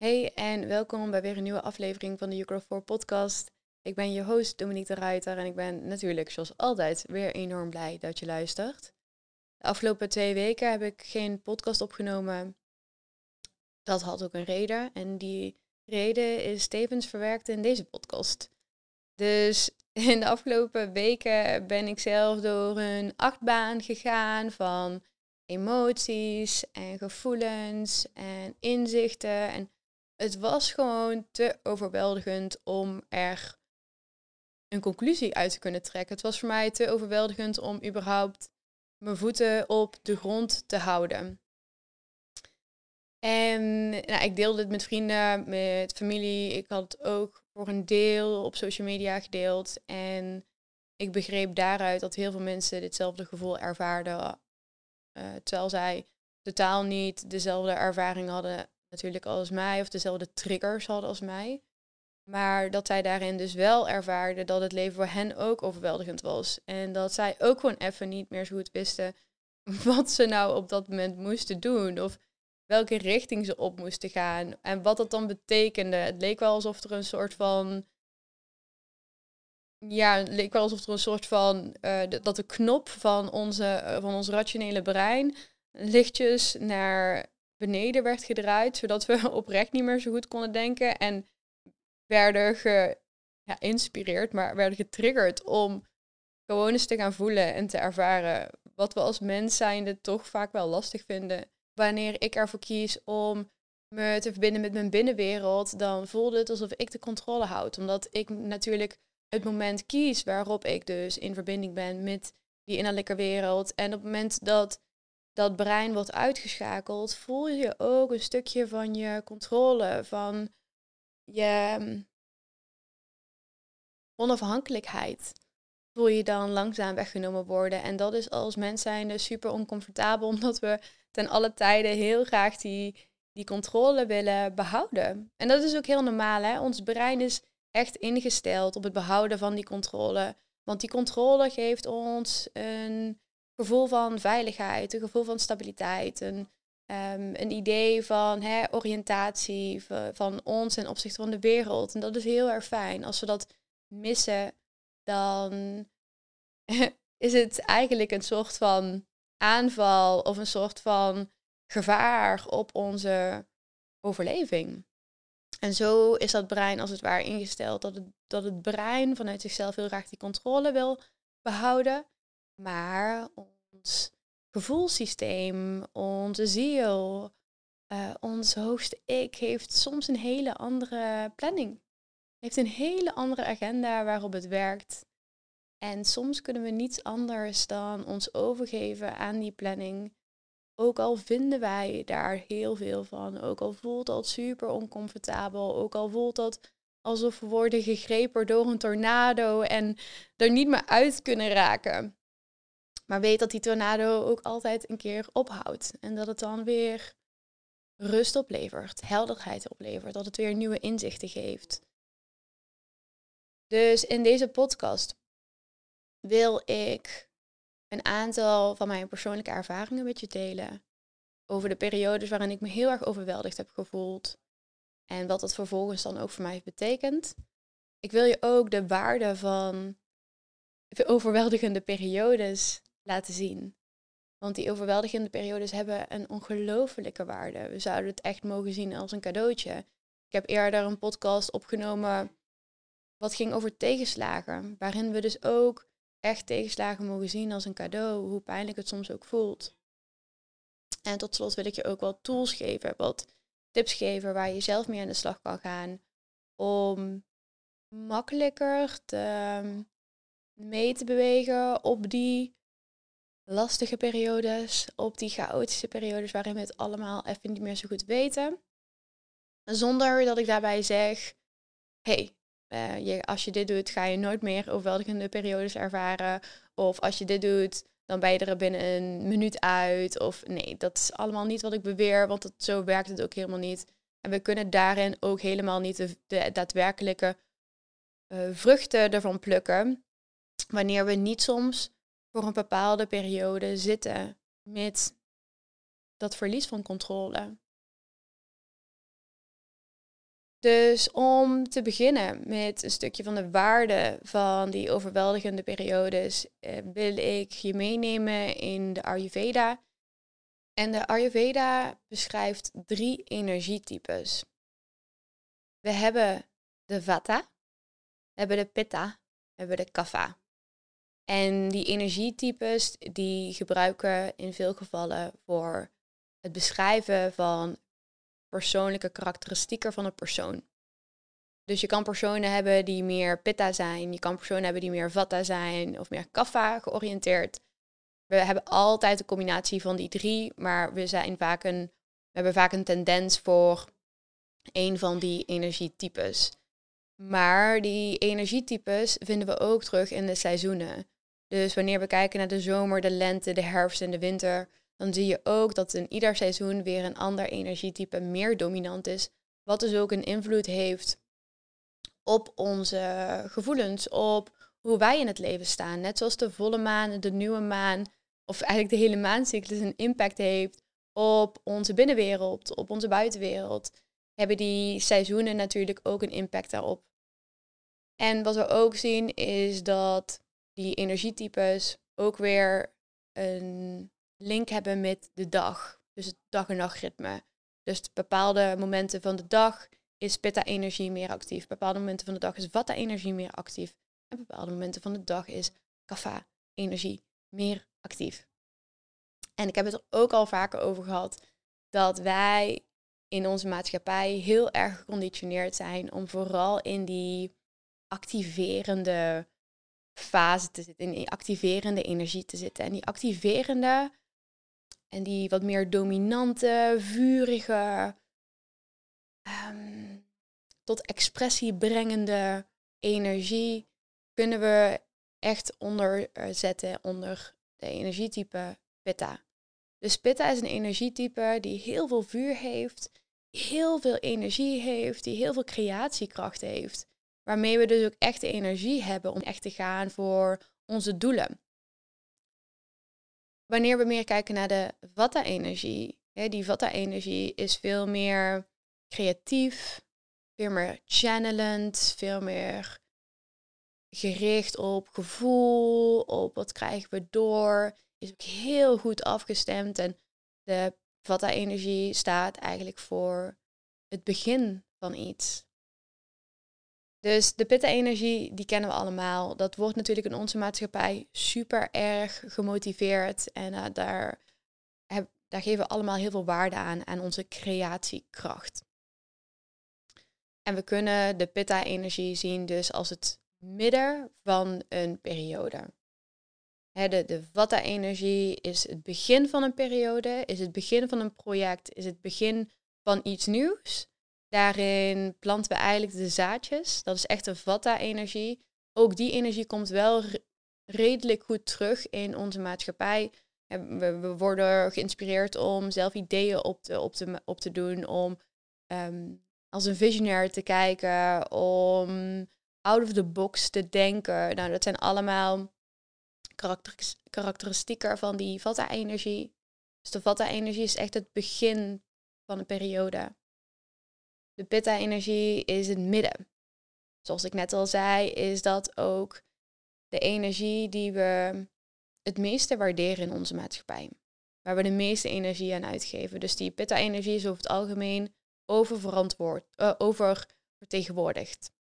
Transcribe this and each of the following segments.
Hey en welkom bij weer een nieuwe aflevering van de You Grow 4 podcast. Ik ben je host Dominique de Ruiter en ik ben natuurlijk zoals altijd weer enorm blij dat je luistert. De afgelopen twee weken heb ik geen podcast opgenomen. Dat had ook een reden en die reden is tevens verwerkt in deze podcast. Dus in de afgelopen weken ben ik zelf door een achtbaan gegaan van emoties en gevoelens en inzichten en het was gewoon te overweldigend om er een conclusie uit te kunnen trekken. Het was voor mij te overweldigend om überhaupt mijn voeten op de grond te houden. En nou, ik deelde het met vrienden, met familie. Ik had het ook voor een deel op social media gedeeld. En ik begreep daaruit dat heel veel mensen ditzelfde gevoel ervaarden. Uh, terwijl zij totaal niet dezelfde ervaring hadden natuurlijk als mij of dezelfde triggers hadden als mij. Maar dat zij daarin dus wel ervaarden dat het leven voor hen ook overweldigend was. En dat zij ook gewoon even niet meer zo goed wisten wat ze nou op dat moment moesten doen. Of welke richting ze op moesten gaan. En wat dat dan betekende. Het leek wel alsof er een soort van. Ja, het leek wel alsof er een soort van. Uh, dat de knop van, onze, uh, van ons rationele brein lichtjes naar beneden werd gedraaid, zodat we oprecht niet meer zo goed konden denken. En werden geïnspireerd, maar werden getriggerd om gewoon eens te gaan voelen en te ervaren wat we als mens zijnde toch vaak wel lastig vinden. Wanneer ik ervoor kies om me te verbinden met mijn binnenwereld, dan voelde het alsof ik de controle houd. Omdat ik natuurlijk het moment kies waarop ik dus in verbinding ben met die innerlijke wereld. En op het moment dat dat brein wordt uitgeschakeld, voel je ook een stukje van je controle, van je mm, onafhankelijkheid. Voel je dan langzaam weggenomen worden. En dat is als mens zijnde super oncomfortabel, omdat we ten alle tijden heel graag die, die controle willen behouden. En dat is ook heel normaal. Hè? Ons brein is echt ingesteld op het behouden van die controle. Want die controle geeft ons een gevoel van veiligheid, een gevoel van stabiliteit, een, um, een idee van hè, oriëntatie van ons en opzichte van de wereld. En dat is heel erg fijn. Als we dat missen, dan is het eigenlijk een soort van aanval of een soort van gevaar op onze overleving. En zo is dat brein als het ware ingesteld dat het, dat het brein vanuit zichzelf heel graag die controle wil behouden. Maar ons gevoelssysteem, onze ziel, uh, ons hoogste ik heeft soms een hele andere planning. Heeft een hele andere agenda waarop het werkt. En soms kunnen we niets anders dan ons overgeven aan die planning. Ook al vinden wij daar heel veel van. Ook al voelt dat super oncomfortabel. Ook al voelt dat alsof we worden gegrepen door een tornado en er niet meer uit kunnen raken. Maar weet dat die tornado ook altijd een keer ophoudt. En dat het dan weer rust oplevert, helderheid oplevert, dat het weer nieuwe inzichten geeft. Dus in deze podcast wil ik een aantal van mijn persoonlijke ervaringen met je delen. Over de periodes waarin ik me heel erg overweldigd heb gevoeld. En wat dat vervolgens dan ook voor mij betekent. Ik wil je ook de waarde van de overweldigende periodes laten zien. Want die overweldigende periodes hebben een ongelofelijke waarde. We zouden het echt mogen zien als een cadeautje. Ik heb eerder een podcast opgenomen wat ging over tegenslagen. Waarin we dus ook echt tegenslagen mogen zien als een cadeau. Hoe pijnlijk het soms ook voelt. En tot slot wil ik je ook wat tools geven, wat tips geven waar je zelf mee aan de slag kan gaan. Om makkelijker te, ehm, mee te bewegen op die lastige periodes, op die chaotische periodes waarin we het allemaal even niet meer zo goed weten. Zonder dat ik daarbij zeg, hey, je, als je dit doet, ga je nooit meer overweldigende periodes ervaren. Of als je dit doet, dan ben je er binnen een minuut uit. Of nee, dat is allemaal niet wat ik beweer, want dat, zo werkt het ook helemaal niet. En we kunnen daarin ook helemaal niet de, daadwerkelijke uh, vruchten ervan plukken. Wanneer we niet soms voor een bepaalde periode zitten met dat verlies van controle. Dus om te beginnen met een stukje van de waarde van die overweldigende periodes, eh, wil ik je meenemen in de Ayurveda. En de Ayurveda beschrijft drie energietypes. We hebben de Vata, we hebben de Pitta, we hebben de Kapha. En die energietypes die gebruiken in veel gevallen voor het beschrijven van persoonlijke karakteristieken van een persoon. Dus je kan personen hebben die meer pitta zijn, je kan personen hebben die meer vata zijn of meer kapha georiënteerd. We hebben altijd een combinatie van die drie, maar we, zijn vaak een, we hebben vaak een tendens voor een van die energietypes. Maar die energietypes vinden we ook terug in de seizoenen. Dus wanneer we kijken naar de zomer, de lente, de herfst en de winter, dan zie je ook dat in ieder seizoen weer een ander energietype meer dominant is. Wat dus ook een invloed heeft op onze gevoelens, op hoe wij in het leven staan. Net zoals de volle maan, de nieuwe maan, of eigenlijk de hele maancyclus een impact heeft op onze binnenwereld, op onze buitenwereld, hebben die seizoenen natuurlijk ook een impact daarop. En wat we ook zien is dat die energietypes ook weer een link hebben met de dag. Dus het dag- en nachtritme. Dus bepaalde momenten van de dag is pitta-energie meer actief. Bepaalde momenten van de dag is vata-energie meer actief. En bepaalde momenten van de dag is kapha-energie meer actief. En ik heb het er ook al vaker over gehad dat wij in onze maatschappij heel erg geconditioneerd zijn om vooral in die activerende fase te zitten, in die activerende energie te zitten. En die activerende en die wat meer dominante, vurige, um, tot expressie brengende energie kunnen we echt onderzetten onder de energietype Pitta. Dus Pitta is een energietype die heel veel vuur heeft, heel veel energie heeft, die heel veel creatiekracht heeft. Waarmee we dus ook echt de energie hebben om echt te gaan voor onze doelen. Wanneer we meer kijken naar de Vata-energie, die Vata-energie is veel meer creatief, veel meer channelend, veel meer gericht op gevoel, op wat krijgen we door, is ook heel goed afgestemd. En de Vata-energie staat eigenlijk voor het begin van iets. Dus de pitta-energie, die kennen we allemaal. Dat wordt natuurlijk in onze maatschappij super erg gemotiveerd. En uh, daar, daar geven we allemaal heel veel waarde aan, aan onze creatiekracht. En we kunnen de pitta-energie zien dus als het midden van een periode. de, de vata-energie is het begin van een periode, is het begin van een project, is het begin van iets nieuws. Daarin planten we eigenlijk de zaadjes. Dat is echt een vata-energie. Ook die energie komt wel redelijk goed terug in onze maatschappij. We, worden geïnspireerd om zelf ideeën op te, op te, op te doen, om ehm, als een visionair te kijken, om out of the box te denken. Nou, dat zijn allemaal karakteristieken van die vata-energie. Dus de vata-energie is echt het begin van een periode. De pitta-energie is het midden. Zoals ik net al zei, is dat ook de energie die we het meeste waarderen in onze maatschappij. Waar we de meeste energie aan uitgeven. Dus die pitta-energie is over het algemeen oververantwoord, uh, oververtegenwoordigd.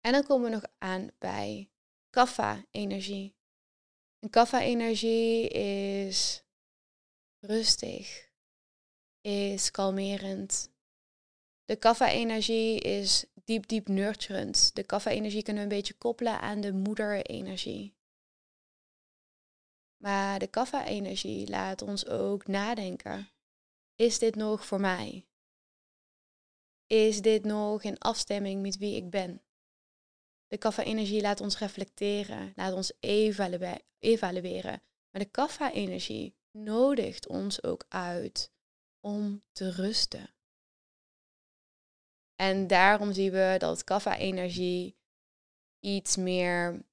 En dan komen we nog aan bij kapha-energie. En kapha-energie is rustig, is kalmerend, de kapha-energie is diep, diep nurturend. De kaffa-energie kunnen we een beetje koppelen aan de moeder-energie. Maar de kaffa-energie laat ons ook nadenken. Is dit nog voor mij? Is dit nog in afstemming met wie ik ben? De kaffa-energie laat ons reflecteren, laat ons evalueren. Maar de kaffa-energie nodigt ons ook uit om te rusten. En daarom zien we dat kaffa-energie iets meer.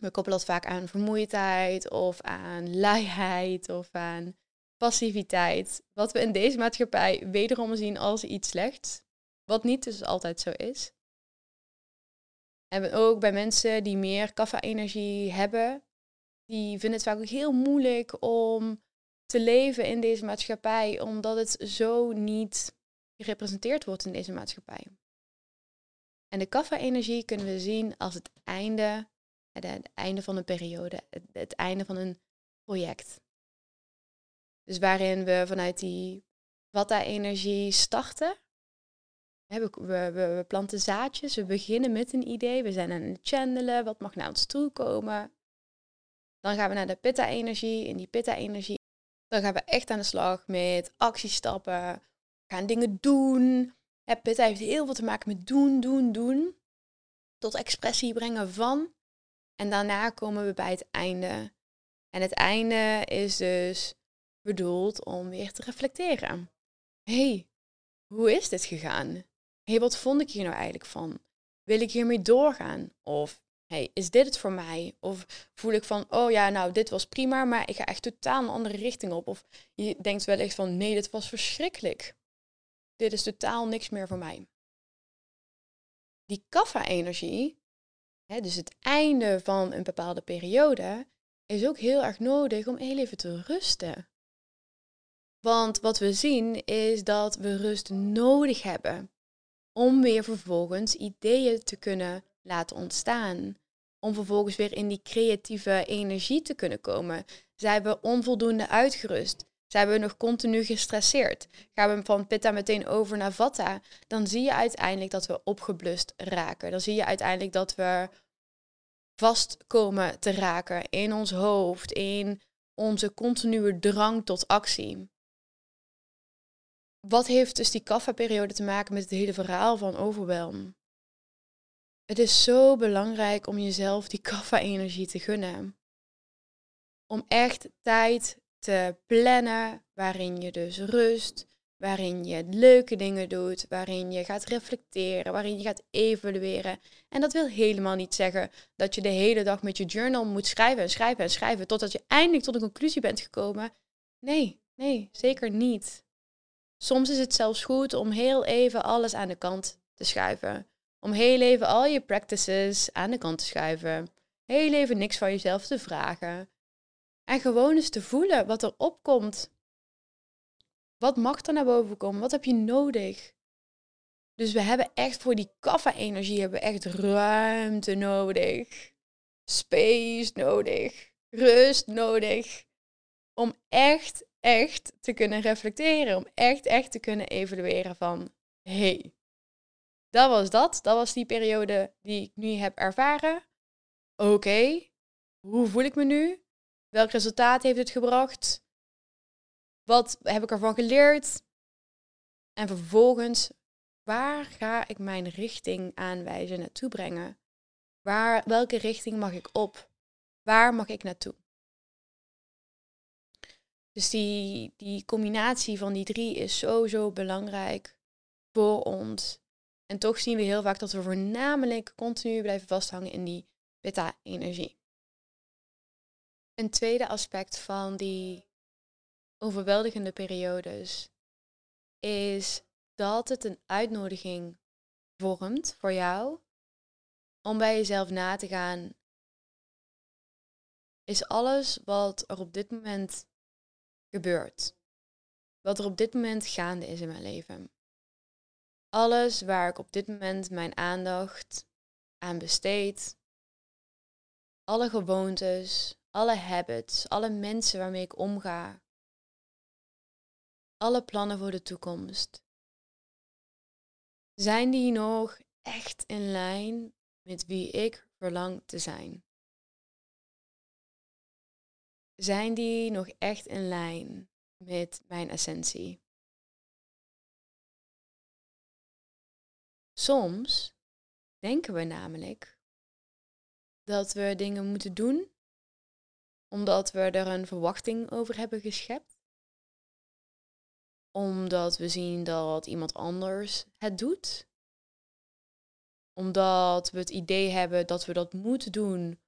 We koppelen dat vaak aan vermoeidheid of aan luiheid of aan passiviteit. Wat we in deze maatschappij wederom zien als iets slechts. Wat niet dus altijd zo is. En ook bij mensen die meer kaffa-energie hebben, die vinden het vaak heel moeilijk om te leven in deze maatschappij, omdat het zo niet gerepresenteerd wordt in deze maatschappij. En de kaffa-energie kunnen we zien als het einde, het einde van een periode, het einde van een project. Dus waarin we vanuit die Vata-energie starten. We, we, we, planten zaadjes, we beginnen met een idee, we zijn aan het channelen, wat mag naar ons toe komen. Dan gaan we naar de Pitta-energie. In die Pitta-energie, dan gaan we echt aan de slag met actiestappen, dingen doen. Pitta heeft heel veel te maken met doen, doen, doen. Tot expressie brengen van. En daarna komen we bij het einde. En het einde is dus bedoeld om weer te reflecteren. hey, hoe is dit gegaan? hey, wat vond ik hier nou eigenlijk van? Wil ik hiermee doorgaan? Of hey, is dit het voor mij? Of voel ik van, oh ja, nou, dit was prima, maar ik ga echt totaal een andere richting op. Of je denkt wellicht van, nee, dit was verschrikkelijk. Dit is totaal niks meer voor mij. Die kaffa-energie, dus het einde van een bepaalde periode, is ook heel erg nodig om heel even te rusten. Want wat we zien is dat we rust nodig hebben om weer vervolgens ideeën te kunnen laten ontstaan. Om vervolgens weer in die creatieve energie te kunnen komen. Zijn we onvoldoende uitgerust? Zijn we nog continu gestresseerd? Gaan we van pitta meteen over naar vata? Dan zie je uiteindelijk dat we opgeblust raken. Dan zie je uiteindelijk dat we vast komen te raken in ons hoofd, in onze continue drang tot actie wat heeft dus die kaffa-periode te maken met het hele verhaal van overwelm? Het is zo belangrijk om jezelf die kaffa-energie te gunnen. Om echt tijd te plannen waarin je dus rust, waarin je leuke dingen doet, waarin je gaat reflecteren, waarin je gaat evalueren. En dat wil helemaal niet zeggen dat je de hele dag met je journal moet schrijven en schrijven en schrijven totdat je eindelijk tot een conclusie bent gekomen. Nee, nee, zeker niet. Soms is het zelfs goed om heel even alles aan de kant te schuiven. Om heel even al je practices aan de kant te schuiven. Heel even niks van jezelf te vragen. En gewoon eens te voelen wat er opkomt. Wat mag er naar boven komen? Wat heb je nodig? Dus we hebben echt voor die kaffa-energie hebben echt ruimte nodig. Space nodig. Rust nodig. Om echt echt te kunnen reflecteren. Om echt, echt te kunnen evalueren van, hey, dat was dat. Dat was die periode die ik nu heb ervaren. Oké, hoe voel ik me nu? Welk resultaat heeft het gebracht? Wat heb ik ervan geleerd? En vervolgens, waar ga ik mijn richting aanwijzen, naartoe brengen? Waar, welke richting mag ik op? Waar mag ik naartoe? Dus die, die combinatie van die drie is zo, zo belangrijk voor ons. En toch zien we heel vaak dat we voornamelijk continu blijven vasthangen in die beta-energie. Een tweede aspect van die overweldigende periodes is dat het een uitnodiging vormt voor jou om bij jezelf na te gaan. Is alles wat er op dit moment gebeurt. Wat er op dit moment gaande is in mijn leven. Alles waar ik op dit moment mijn aandacht aan besteed. Alle gewoontes, alle habits, alle mensen waarmee ik omga. Alle plannen voor de toekomst. Zijn die nog echt in lijn met wie ik verlang te zijn? Zijn die nog echt in lijn met mijn essentie? Soms denken we namelijk dat we dingen moeten doen omdat we er een verwachting over hebben geschept. Omdat we zien dat iemand anders het doet. Omdat we het idee hebben dat we dat moeten doen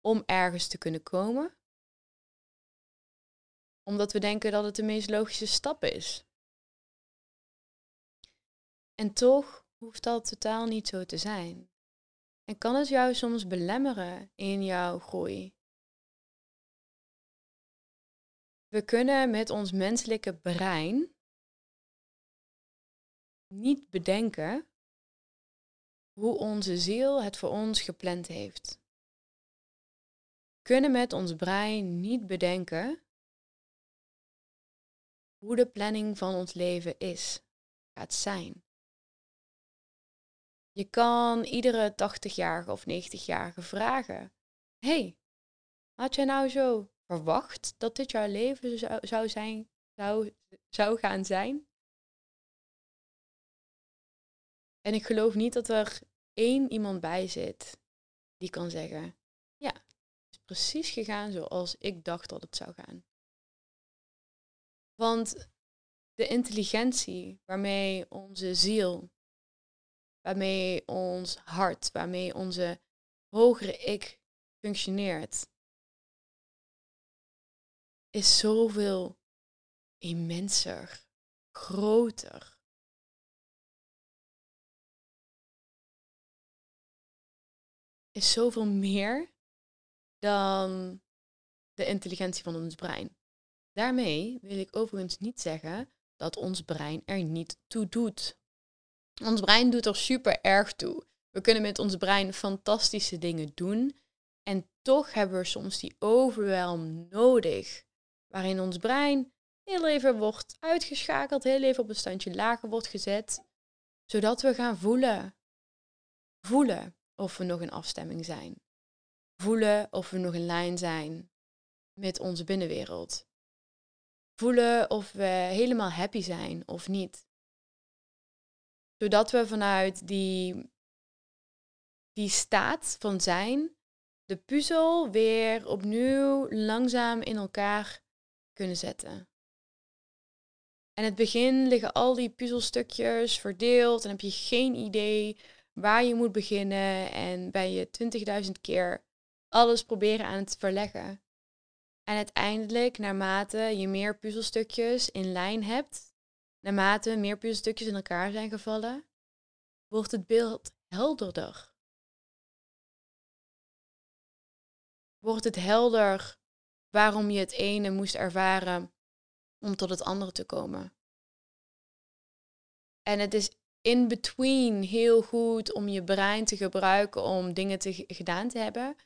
om ergens te kunnen komen. Omdat we denken dat het de meest logische stap is. En toch hoeft dat totaal niet zo te zijn. En kan het jou soms belemmeren in jouw groei? We kunnen met ons menselijke brein niet bedenken hoe onze ziel het voor ons gepland heeft. We kunnen met ons brein niet bedenken hoe de planning van ons leven is, gaat zijn. Je kan iedere 80-jarige of 90-jarige vragen: hey, had jij nou zo verwacht dat dit jouw leven zou, zou, zijn, zou, zou gaan zijn? En ik geloof niet dat er één iemand bij zit die kan zeggen: Ja, het is precies gegaan zoals ik dacht dat het zou gaan. Want de intelligentie waarmee onze ziel waarmee ons hart, waarmee onze hogere ik functioneert, is zoveel immenser, groter. Is zoveel meer dan de intelligentie van ons brein. Daarmee wil ik overigens niet zeggen dat ons brein er niet toe doet. Ons brein doet er super erg toe. We kunnen met ons brein fantastische dingen doen. En toch hebben we soms die overwelm nodig. Waarin ons brein heel even wordt uitgeschakeld, heel even op een standje lager wordt gezet. Zodat we gaan voelen. Voelen of we nog in afstemming zijn. Voelen of we nog in lijn zijn met onze binnenwereld. Voelen of we helemaal happy zijn of niet zodat we vanuit die, die staat van zijn de puzzel weer opnieuw langzaam in elkaar kunnen zetten. En het begin liggen al die puzzelstukjes verdeeld en heb je geen idee waar je moet beginnen en ben je 20.000 keer alles proberen aan het verleggen. En uiteindelijk, naarmate je meer puzzelstukjes in lijn hebt, Naarmate meer puzzelstukjes in elkaar zijn gevallen, wordt het beeld helderder. Wordt het helder waarom je het ene moest ervaren om tot het andere te komen. En het is in between heel goed om je brein te gebruiken om dingen te, gedaan te hebben.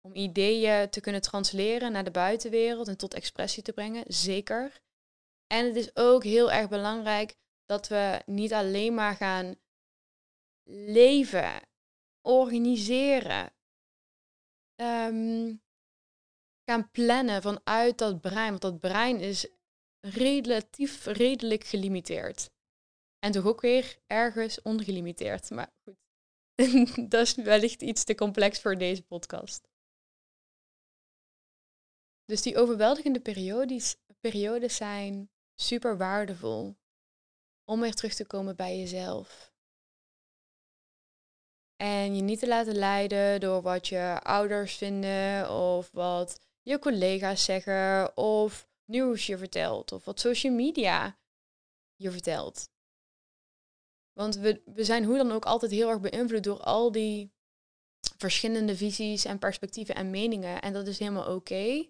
Om ideeën te kunnen transleren naar de buitenwereld en tot expressie te brengen. Zeker. En het is ook heel erg belangrijk dat we niet alleen maar gaan leven, organiseren, um, gaan plannen vanuit dat brein. Want dat brein is relatief redelijk gelimiteerd. En toch ook weer ergens ongelimiteerd. Maar goed, dat is wellicht iets te complex voor deze podcast. Dus die overweldigende periodes, periodes zijn super waardevol om weer terug te komen bij jezelf. En je niet te laten leiden door wat je ouders vinden of wat je collega's zeggen of nieuws je vertelt of wat social media je vertelt. Want we, we zijn hoe dan ook altijd heel erg beïnvloed door al die verschillende visies en perspectieven en meningen. En dat is helemaal oké.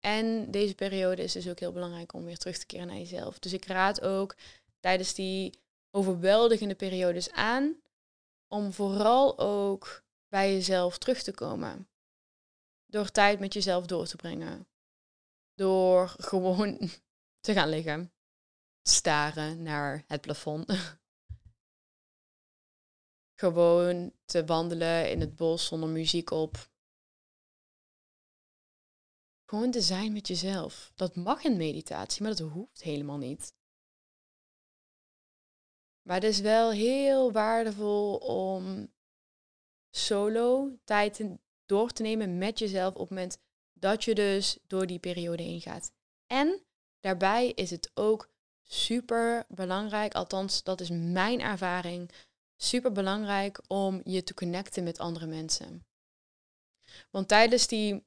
En deze periode is dus ook heel belangrijk om weer terug te keren naar jezelf. Dus ik raad ook tijdens die overweldigende periodes aan om vooral ook bij jezelf terug te komen. Door tijd met jezelf door te brengen. Door gewoon te gaan liggen. Staren naar het plafond. gewoon te wandelen in het bos zonder muziek op. Gewoon te zijn met jezelf. Dat mag in meditatie, maar dat hoeft helemaal niet. Maar het is wel heel waardevol om solo tijd door te nemen met jezelf op het moment dat je dus door die periode heen gaat. En daarbij is het ook super belangrijk, althans dat is mijn ervaring, super belangrijk om je te connecten met andere mensen. Want tijdens die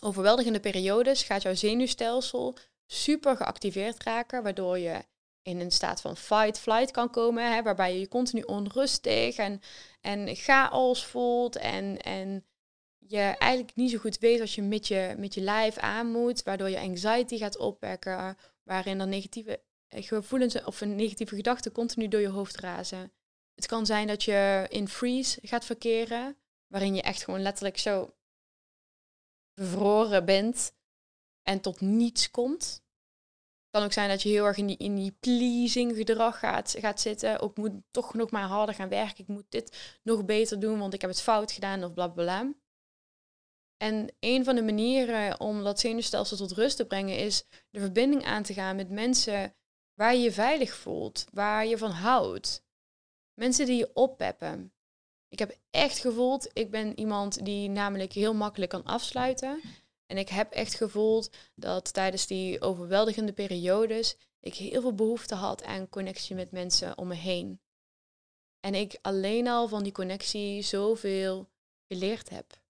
overweldigende periodes gaat jouw zenuwstelsel super geactiveerd raken, waardoor je in een staat van fight-flight kan komen, hè, waarbij je je continu onrustig en, en chaos voelt en, en je eigenlijk niet zo goed weet wat je met je, met je lijf aan moet, waardoor je anxiety gaat opwekken, waarin dan negatieve gevoelens of een negatieve gedachten continu door je hoofd razen. Het kan zijn dat je in freeze gaat verkeren, waarin je echt gewoon letterlijk zo bevroren bent en tot niets komt. Het kan ook zijn dat je heel erg in die, in die pleasing gedrag gaat, gaat zitten. Ook moet toch nog maar harder gaan werken. Ik moet dit nog beter doen, want ik heb het fout gedaan of bla bla. En een van de manieren om dat zenuwstelsel tot rust te brengen is de verbinding aan te gaan met mensen waar je je veilig voelt, waar je van houdt. Mensen die je oppeppen. Ik heb echt gevoeld, ik ben iemand die namelijk heel makkelijk kan afsluiten. En ik heb echt gevoeld dat tijdens die overweldigende periodes ik heel veel behoefte had aan connectie met mensen om me heen. En ik alleen al van die connectie zoveel geleerd heb.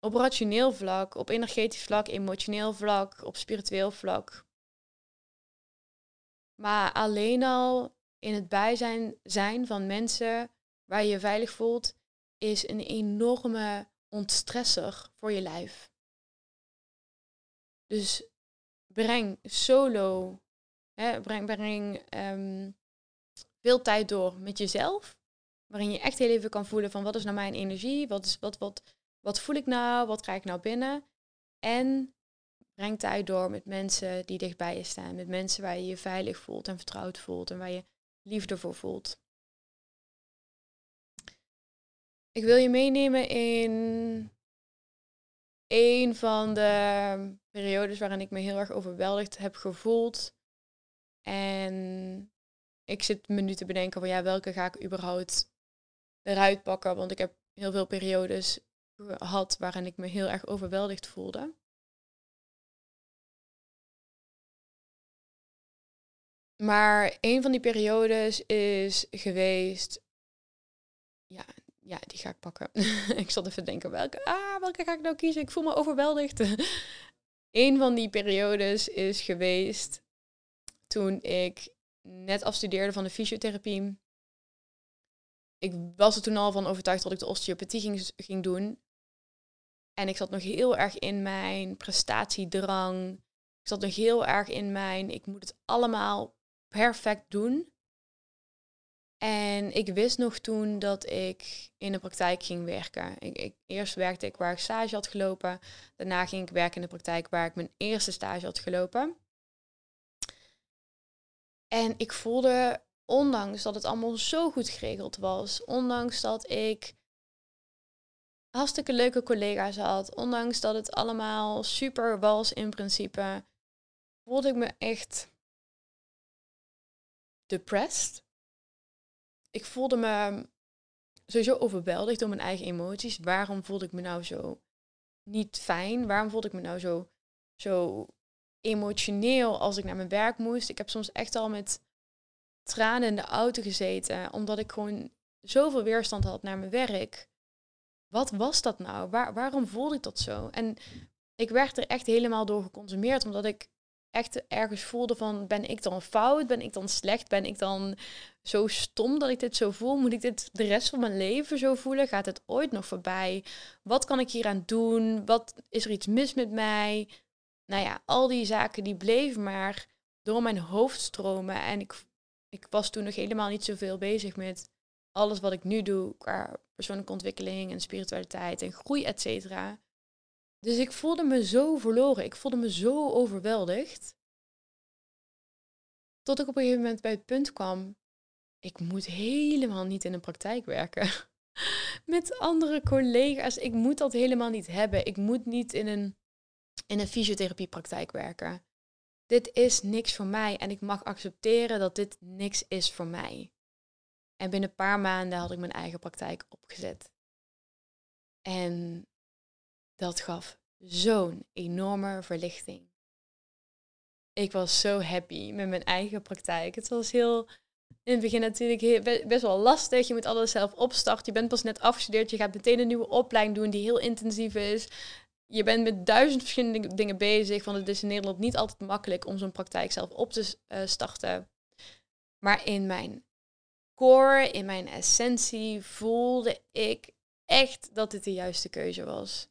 Op rationeel vlak, op energetisch vlak, emotioneel vlak, op spiritueel vlak. Maar alleen al in het bijzijn zijn van mensen waar je je veilig voelt, is een enorme ontstresser voor je lijf. Dus breng solo, hè, breng, breng um, veel tijd door met jezelf, waarin je echt heel even kan voelen van wat is nou mijn energie, wat, is, wat, wat, wat voel ik nou, wat krijg ik nou binnen. En breng tijd door met mensen die dichtbij je staan, met mensen waar je je veilig voelt en vertrouwd voelt en waar je liefde voor voelt. Ik wil je meenemen in een van de periodes waarin ik me heel erg overweldigd heb gevoeld. En ik zit me nu te bedenken van ja, welke ga ik überhaupt eruit pakken? Want ik heb heel veel periodes gehad waarin ik me heel erg overweldigd voelde. Maar een van die periodes is geweest. Ja, ja die ga ik pakken. ik zat even denken, welke, ah, welke ga ik nou kiezen? Ik voel me overweldigd. een van die periodes is geweest toen ik net afstudeerde van de fysiotherapie. Ik was er toen al van overtuigd dat ik de osteopathie ging doen. En ik zat nog heel erg in mijn prestatiedrang. Ik zat nog heel erg in mijn, ik moet het allemaal perfect doen. En ik wist nog toen dat ik in de praktijk ging werken. Ik, eerst werkte ik waar ik stage had gelopen. Daarna ging ik werken in de praktijk waar ik mijn eerste stage had gelopen. En ik voelde, ondanks dat het allemaal zo goed geregeld was, ondanks dat ik hartstikke leuke collega's had, ondanks dat het allemaal super was in principe, voelde ik me echt depressed. Ik voelde me sowieso overweldigd door mijn eigen emoties. Waarom voelde ik me nou zo niet fijn? Waarom voelde ik me nou zo, zo emotioneel als ik naar mijn werk moest? Ik heb soms echt al met tranen in de auto gezeten, omdat ik gewoon zoveel weerstand had naar mijn werk. Wat was dat nou? Waar, waarom voelde ik dat zo? En ik werd er echt helemaal door geconsumeerd, omdat ik echt ergens voelde van, ben ik dan fout? Ben ik dan slecht? Ben ik dan zo stom dat ik dit zo voel? Moet ik dit de rest van mijn leven zo voelen? Gaat het ooit nog voorbij? Wat kan ik hier aan doen? Wat is er iets mis met mij? Nou ja, al die zaken die bleven maar door mijn hoofd stromen. En ik, ik was toen nog helemaal niet zoveel bezig met alles wat ik nu doe qua persoonlijke ontwikkeling en spiritualiteit en groei, et cetera. Dus ik voelde me zo verloren. Ik voelde me zo overweldigd. Tot ik op een gegeven moment bij het punt kwam ik moet helemaal niet in een praktijk werken. Met andere collega's. Ik moet dat helemaal niet hebben. Ik moet niet in een, in een fysiotherapiepraktijk werken. Dit is niks voor mij en ik mag accepteren dat dit niks is voor mij. En binnen een paar maanden had ik mijn eigen praktijk opgezet. En dat gaf zo'n enorme verlichting. Ik was zo happy met mijn eigen praktijk. Het was heel, in het begin natuurlijk best wel lastig. Je moet alles zelf opstarten. Je bent pas net afgestudeerd. Je gaat meteen een nieuwe opleiding doen die heel intensief is. Je bent met duizend verschillende dingen bezig. Want het is in Nederland niet altijd makkelijk om zo'n praktijk zelf op te eh, starten. Maar in mijn core, in mijn essentie, voelde ik echt dat dit de juiste keuze was.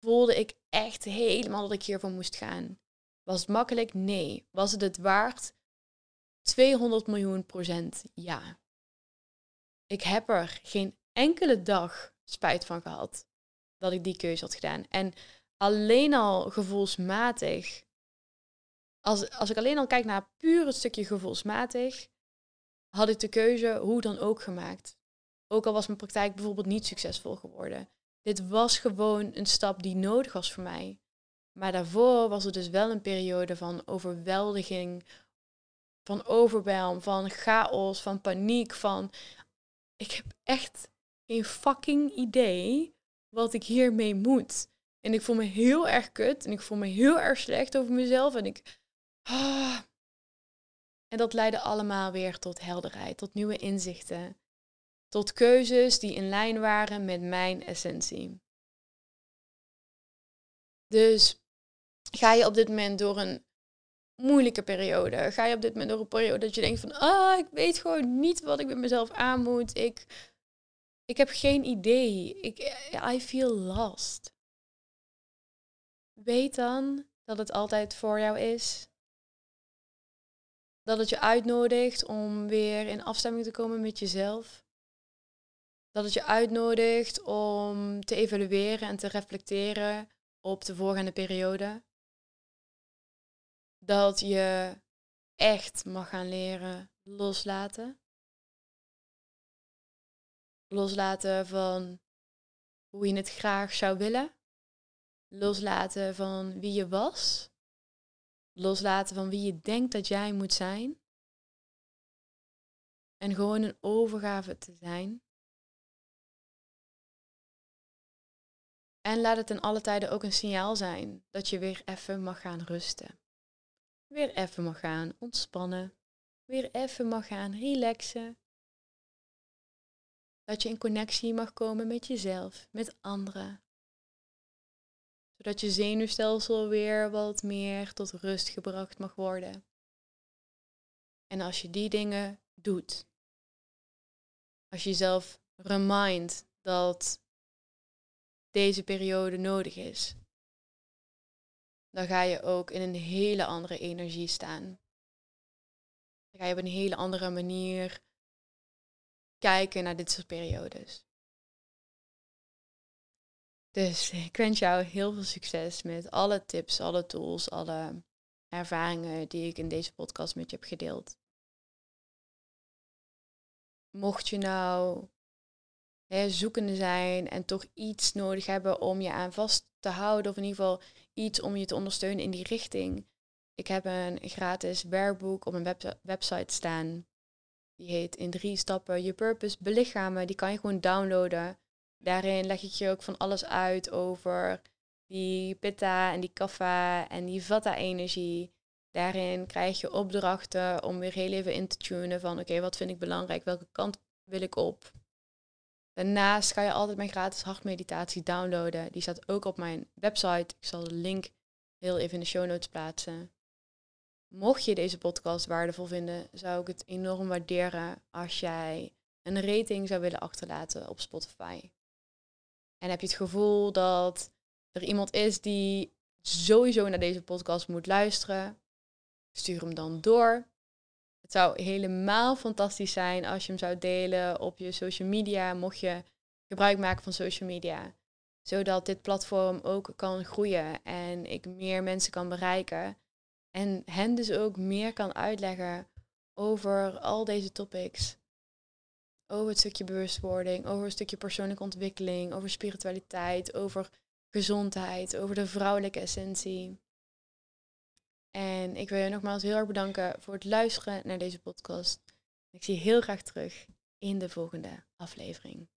Voelde ik echt helemaal dat ik hiervoor moest gaan. Was het makkelijk? Nee. Was het het waard? 200 miljoen procent ja. Ik heb er geen enkele dag spijt van gehad dat ik die keuze had gedaan. En alleen al gevoelsmatig, als, als ik alleen al kijk naar puur het stukje gevoelsmatig, had ik de keuze hoe dan ook gemaakt. Ook al was mijn praktijk bijvoorbeeld niet succesvol geworden. Dit was gewoon een stap die nodig was voor mij. Maar daarvoor was het dus wel een periode van overweldiging, van overwelm, van chaos, van paniek, van ik heb echt geen fucking idee wat ik hiermee moet. En ik voel me heel erg kut en ik voel me heel erg slecht over mezelf en ik ah. En dat leidde allemaal weer tot helderheid, tot nieuwe inzichten, tot keuzes die in lijn waren met mijn essentie. Dus ga je op dit moment door een moeilijke periode? Ga je op dit moment door een periode dat je denkt van, ah, ik weet gewoon niet wat ik met mezelf aan moet. Ik, ik heb geen idee. Ik, I feel lost. Weet dan dat het altijd voor jou is. Dat het je uitnodigt om weer in afstemming te komen met jezelf. Dat het je uitnodigt om te evalueren en te reflecteren op de voorgaande periode dat je echt mag gaan leren loslaten. Loslaten van hoe je het graag zou willen. Loslaten van wie je was. Loslaten van wie je denkt dat jij moet zijn. En gewoon een overgave te zijn. En laat het in alle tijden ook een signaal zijn dat je weer even mag gaan rusten weer even mag gaan ontspannen, weer even mag gaan relaxen. Dat je in connectie mag komen met jezelf, met anderen. Zodat je zenuwstelsel weer wat meer tot rust gebracht mag worden. En als je die dingen doet, als je jezelf remind dat deze periode nodig is, dan ga je ook in een hele andere energie staan. Dan ga je op een hele andere manier kijken naar dit soort periodes. Dus ik wens jou heel veel succes met alle tips, alle tools, alle ervaringen die ik in deze podcast met je heb gedeeld. Mocht je nou hè, zoekende zijn en toch iets nodig hebben om je aan vast te houden, of in ieder geval iets om je te ondersteunen in die richting. Ik heb een gratis werkboek op mijn website staan. Die heet In drie stappen je purpose belichamen. Die kan je gewoon downloaden. Daarin leg ik je ook van alles uit over die pitta en die kaffa en die vata-energie. Daarin krijg je opdrachten om weer heel even in te tunen van oké, wat vind ik belangrijk? Welke kant wil ik op? Daarnaast kan je altijd mijn gratis hartmeditatie downloaden. Die staat ook op mijn website. Ik zal de link heel even in de show notes plaatsen. Mocht je deze podcast waardevol vinden, zou ik het enorm waarderen als jij een rating zou willen achterlaten op Spotify. En heb je het gevoel dat er iemand is die sowieso naar deze podcast moet luisteren, stuur hem dan door. Het zou helemaal fantastisch zijn als je hem zou delen op je social media, mocht je gebruik maken van social media. Zodat dit platform ook kan groeien en ik meer mensen kan bereiken. En hen dus ook meer kan uitleggen over al deze topics. Over het stukje bewustwording, over een stukje persoonlijke ontwikkeling, over spiritualiteit, over gezondheid, over de vrouwelijke essentie. En ik wil je nogmaals heel erg bedanken voor het luisteren naar deze podcast. Ik zie je heel graag terug in de volgende aflevering.